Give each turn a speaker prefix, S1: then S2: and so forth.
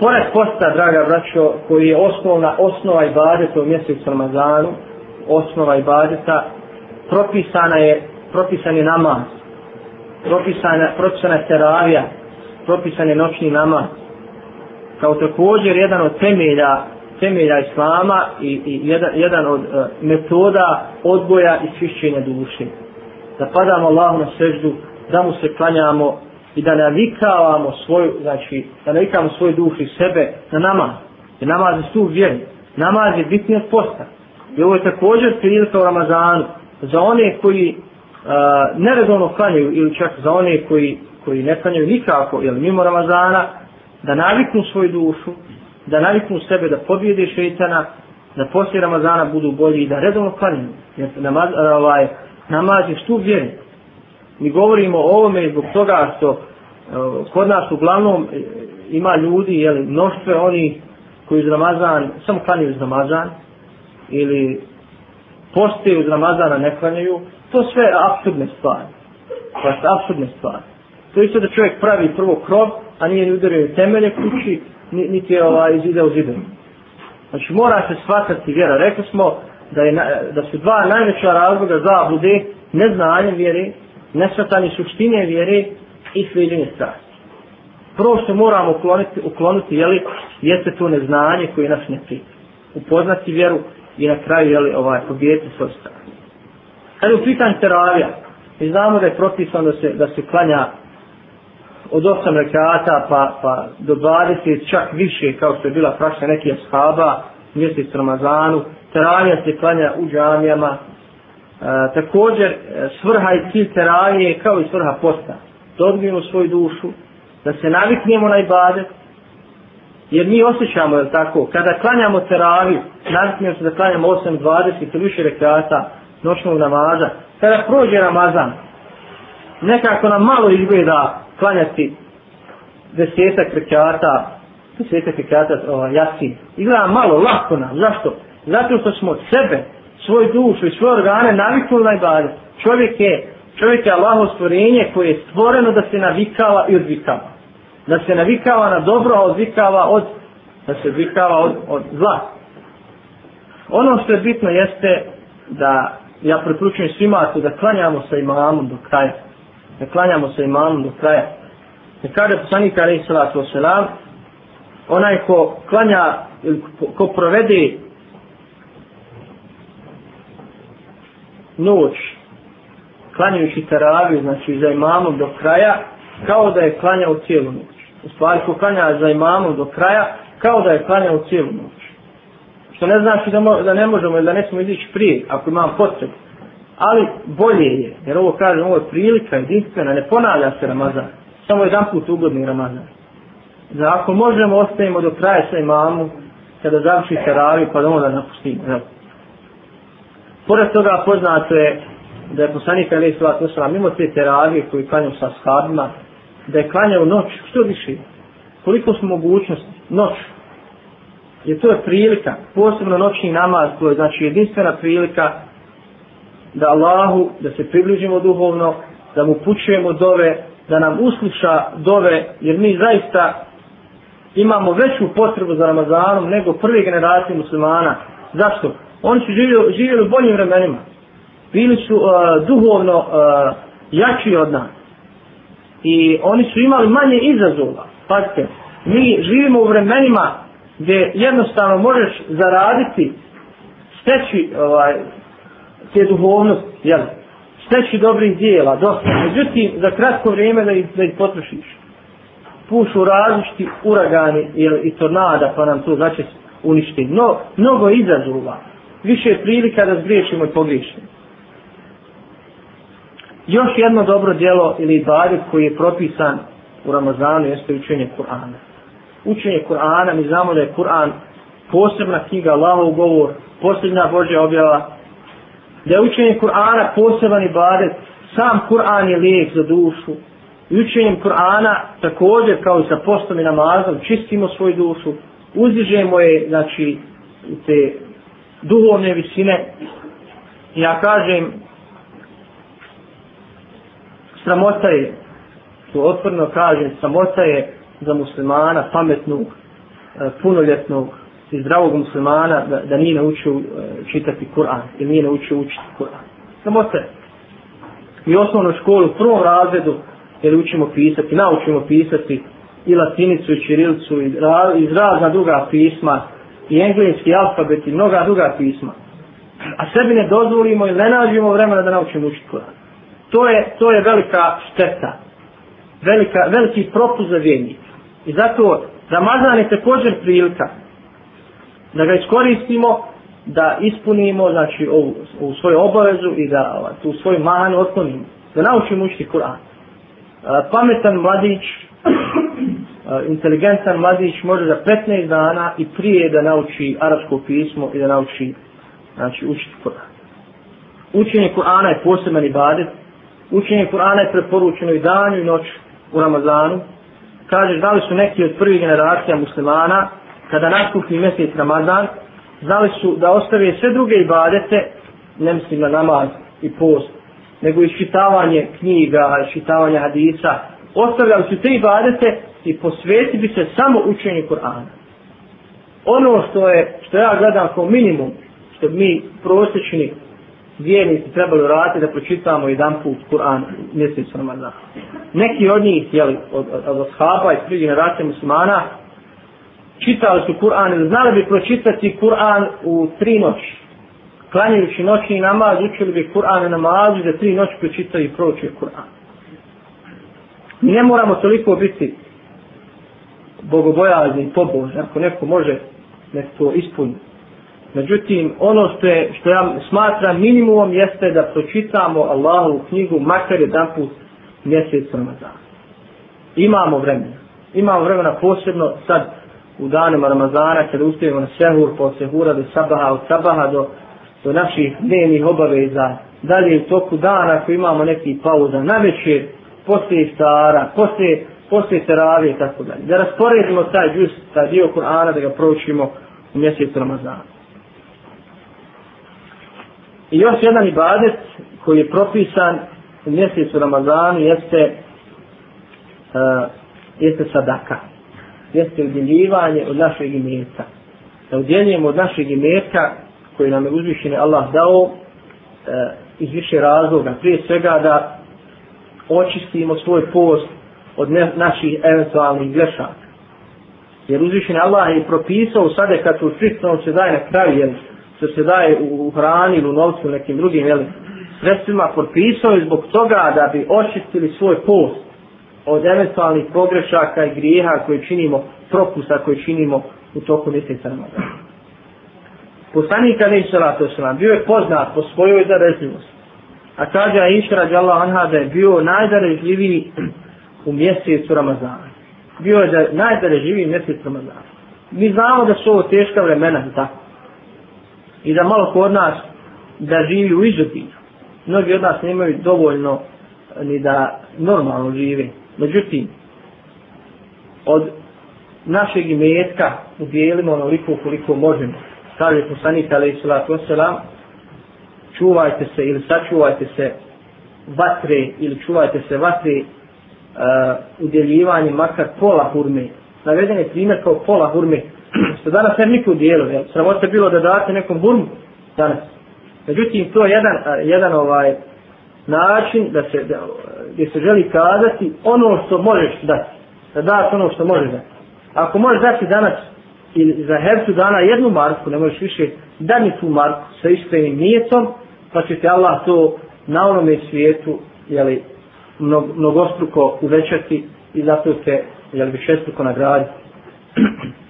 S1: pored posta, draga braćo, koji je osnovna osnova i badeta u mjesecu Ramazanu, osnova i badeta, propisana je, propisan je namaz, propisana, propisana je teravija, propisan je noćni namaz, kao također jedan od temelja temelja islama i, i jedan, jedan od e, metoda odgoja i svišćenja duše. Da padamo Allahu na seždu, da mu se klanjamo i da navikavamo svoju, znači, da navikavamo svoj duh i sebe na namaz. Jer namaz je tu vjeru. Namaz je bitnije od posta. I ovo je također prilika u Ramazanu za one koji uh, neredovno klanjaju ili čak za one koji, koji ne klanjaju nikako ili mimo Ramazana da naviknu svoju dušu da naviknu sebe da pobjede šeitana, da poslije Ramazana budu bolji i da redovno klanjaju. Jer namaz, ovaj, namaz je stup vjeri. Mi govorimo o ovome zbog toga što kod nas uglavnom e, ima ljudi, jeli, mnoštve oni koji uz Ramazan, samo klanjaju uz Ramazan, ili poste uz Ramazana ne klanjaju, to sve je absurdne stvari. To je absurdne stvari. To je isto da čovjek pravi prvo krov, a nije ni udario temelje kući, niti je ovaj zide u zidu. Znači mora se shvatati vjera. Rekli smo da, je, da su dva najveća razloga zablude neznanje vjere, nesvatanje suštine vjere i sliđenje strasti. Prvo što moramo ukloniti, ukloniti jeli, jeste to neznanje koje nas ne prije. Upoznati vjeru i na kraju jeli, ovaj, pobijeti svoj strah. Kad je u pitanju teravija, mi znamo da je propisano da se, da se klanja od osam rekata pa, pa do 20 čak više kao što je bila praksa nekih ashaba mjesec Ramazanu teravija se klanja u džamijama E, također e, svrha i cilj teravije kao i svrha posta da odbijemo svoju dušu da se naviknemo na ibadet jer mi osjećamo je tako kada klanjamo teraviju naviknemo se da klanjamo 8, 20 ili više rekata noćnog namaza kada prođe Ramazan nekako nam malo izgleda klanjati desetak rekata, desetak rekata ovaj, jasin. Izgleda malo, lako nam. Zašto? Zato što smo sebe, svoju dušu i svoje organe naviknuli na ibadet. Čovjek je, čovjek je Allaho stvorenje koje je stvoreno da se navikava i odvikava. Da se navikava na dobro, a odvikava od, da se odvikava od, od zla. Ono što je bitno jeste da ja preporučujem svima da klanjamo sa imamom do kraja Da klanjamo se imamom do kraja. Ne kaže poslanik alaih salatu wasalam, onaj ko klanja, ko provede noć, klanjajući taraviju, znači za imamom do kraja, kao da je klanjao cijelu noć. U stvari, ko klanja za imamom do kraja, kao da je klanjao cijelu noć. Što ne znači da, mo, da ne možemo ili da ne smo izići prije, ako imam potrebu ali bolje je, jer ovo kaže, ovo je prilika jedinstvena, ne ponavlja se Ramazan, samo jedan put ugodni Ramazan. Da ako možemo, ostavimo do kraja sa imamom, kada završi taraviju, pa da onda napustimo. Ja. Pored toga poznato je da je poslanik Ali Svat Osram, mimo te teravije koji klanjaju sa shabima, da je klanjao noć, što više, koliko su mogućnosti, noć, jer to je prilika, posebno noćni namaz, to je znači jedinstvena prilika da Allahu, da se približimo duhovno, da mu pućujemo dove, da nam usluša dove, jer mi zaista imamo veću potrebu za Ramazanom nego prve generacije muslimana. Zašto? Oni su živjeli, živjeli u boljim vremenima. Bili su uh, duhovno uh, jači od nas. I oni su imali manje izazova. Pazite, mi živimo u vremenima gdje jednostavno možeš zaraditi steći ovaj, te duhovnost, jel, steći dobrih dijela, dosta. Međutim, za kratko vrijeme da ih, da ih potrošiš. Pušu različiti uragani jel, i tornada, pa nam to znači uništi. No, mnogo izazova. Više prilika da zgriješimo i pogriješimo. Još jedno dobro djelo ili ibadet koji je propisan u Ramazanu jeste učenje Kur'ana. Učenje Kur'ana, mi znamo da je Kur'an posebna knjiga, Allahov govor, posljednja Božja objava, da je učenje Kur'ana poseban ibadet, sam Kur'an je lijek za dušu. I učenjem Kur'ana također kao i sa postom i namazom čistimo svoju dušu, uzdižemo je, znači, te duhovne visine. Ja kažem, sramota je, to otvorno kažem, sramota je za muslimana pametnog e, punoljetnog i zdravog muslimana da, da nije naučio e, čitati Kur'an ili nije naučio učiti Kur'an. Sramota je. Mi osnovnu školu u prvom razredu jer učimo pisati, naučimo pisati i latinicu i čirilicu i iz razna druga pisma i engleski alfabet i mnoga druga pisma. A sebi ne dozvolimo i ne nađemo vremena da naučimo učiti Kur'an. To je, to je velika šteta. Velika, veliki propust za vjenjika. I zato Ramazan je također prilika da ga iskoristimo da ispunimo znači ovu, ovu svoju obavezu i da ova, tu svoju manu otklonimo. Da naučimo učiti Kur'an. E, pametan mladić, E, inteligentan mladić može za 15 dana i prije da nauči arapsko pismo i da nauči znači učiti Kur'an. Učenje Kur'ana je poseban ibadet. Učenje Kur'ana je preporučeno i danju i noću u Ramazanu. Kažeš da li su neki od prvih generacija muslimana, kada nastupi mjesec Ramazan, znali su da ostave sve druge ibadete, ne mislim na namaz i post, nego iščitavanje knjiga, iščitavanje hadisa, ostavljali su te ibadete i posveti bi se samo učenju Kur'ana. Ono što je, što ja gledam kao minimum, što mi prosječni vjernici trebali raditi da pročitamo jedan put Kur'an mjesec Ramazan. Neki od njih, jeli, od, od, od ashaba i tri generacije muslimana, čitali su Kur'an znali bi pročitati Kur'an u tri noći. Klanjajući noćni namaz, učili bi Kur'an i namazu da tri noći pročitaju i proučuje Kur'an. Mi ne moramo toliko biti bogobojazni i pobožni, ako neko može nek to ispuniti. Međutim, ono što, je, što ja smatram minimumom jeste da pročitamo Allahovu knjigu makar jedan put mjesec Ramazana. Imamo vremena. Imamo vremena posebno sad u danima Ramazana kada ustavimo na sehur, po sehura do sabaha, od sabaha do, do naših dnevnih obaveza, dalje u toku dana ako imamo neki pauza, na večer, poslije stara, poslije, poslije teravije i tako dalje. Da rasporedimo taj džus, taj dio Kur'ana da ga proučimo u mjesecu Ramazana. I još jedan ibadet koji je propisan u mjesecu Ramazanu jeste uh, jeste sadaka jeste udjeljivanje od našeg imetka. Da udjeljujemo od našeg imetka koji nam je uzvišeni Allah dao uh, iz više razloga. Prije svega da očistimo svoj post od ne, naših eventualnih grešaka. Jer uzvišen Allah je propisao sada kad u striktno se daje na kraju, jer što se daje u, u hrani ili u novcu ili nekim drugim jel, sredstvima, propisao je zbog toga da bi očistili svoj post od eventualnih pogrešaka i grijeha koje činimo, propusta koje činimo u toku mjeseca Ramadana. Poslanik Ali Salatu Osman bio je poznat po svojoj darežljivosti. A kaže Aisha radijallahu anha da je bio najdarežljiviji u mjesecu Ramazana. Bio je da najdarežljiviji mjesec Ramazana. Mi znamo da su ovo teška vremena, tako. I da malo kod nas da živi u izobilju. Mnogi od nas nemaju dovoljno eh, ni da normalno živi. Međutim, od našeg imetka udjelimo onoliko koliko možemo. Kaže poslanik alaih salatu wasalam, čuvajte se ili sačuvajte se vatre ili čuvajte se vatre Uh, udjeljivanje makar pola hurme. Naveden je primjer kao pola hurme. Što danas ne niko udjelo, jel? Sramota bilo da date nekom hurmu danas. Međutim, to je jedan, uh, jedan ovaj način da se, da, gdje se želi kazati ono što možeš dati. Da daš ono što možeš dati. Ako možeš dati danas ili za hercu dana jednu marku, ne možeš više da mi tu marku sa iskrenim nijetom, pa će te Allah to na onome svijetu jeli, mnog, mnogostruko uvećati i zato te jeli, šestruko nagraditi.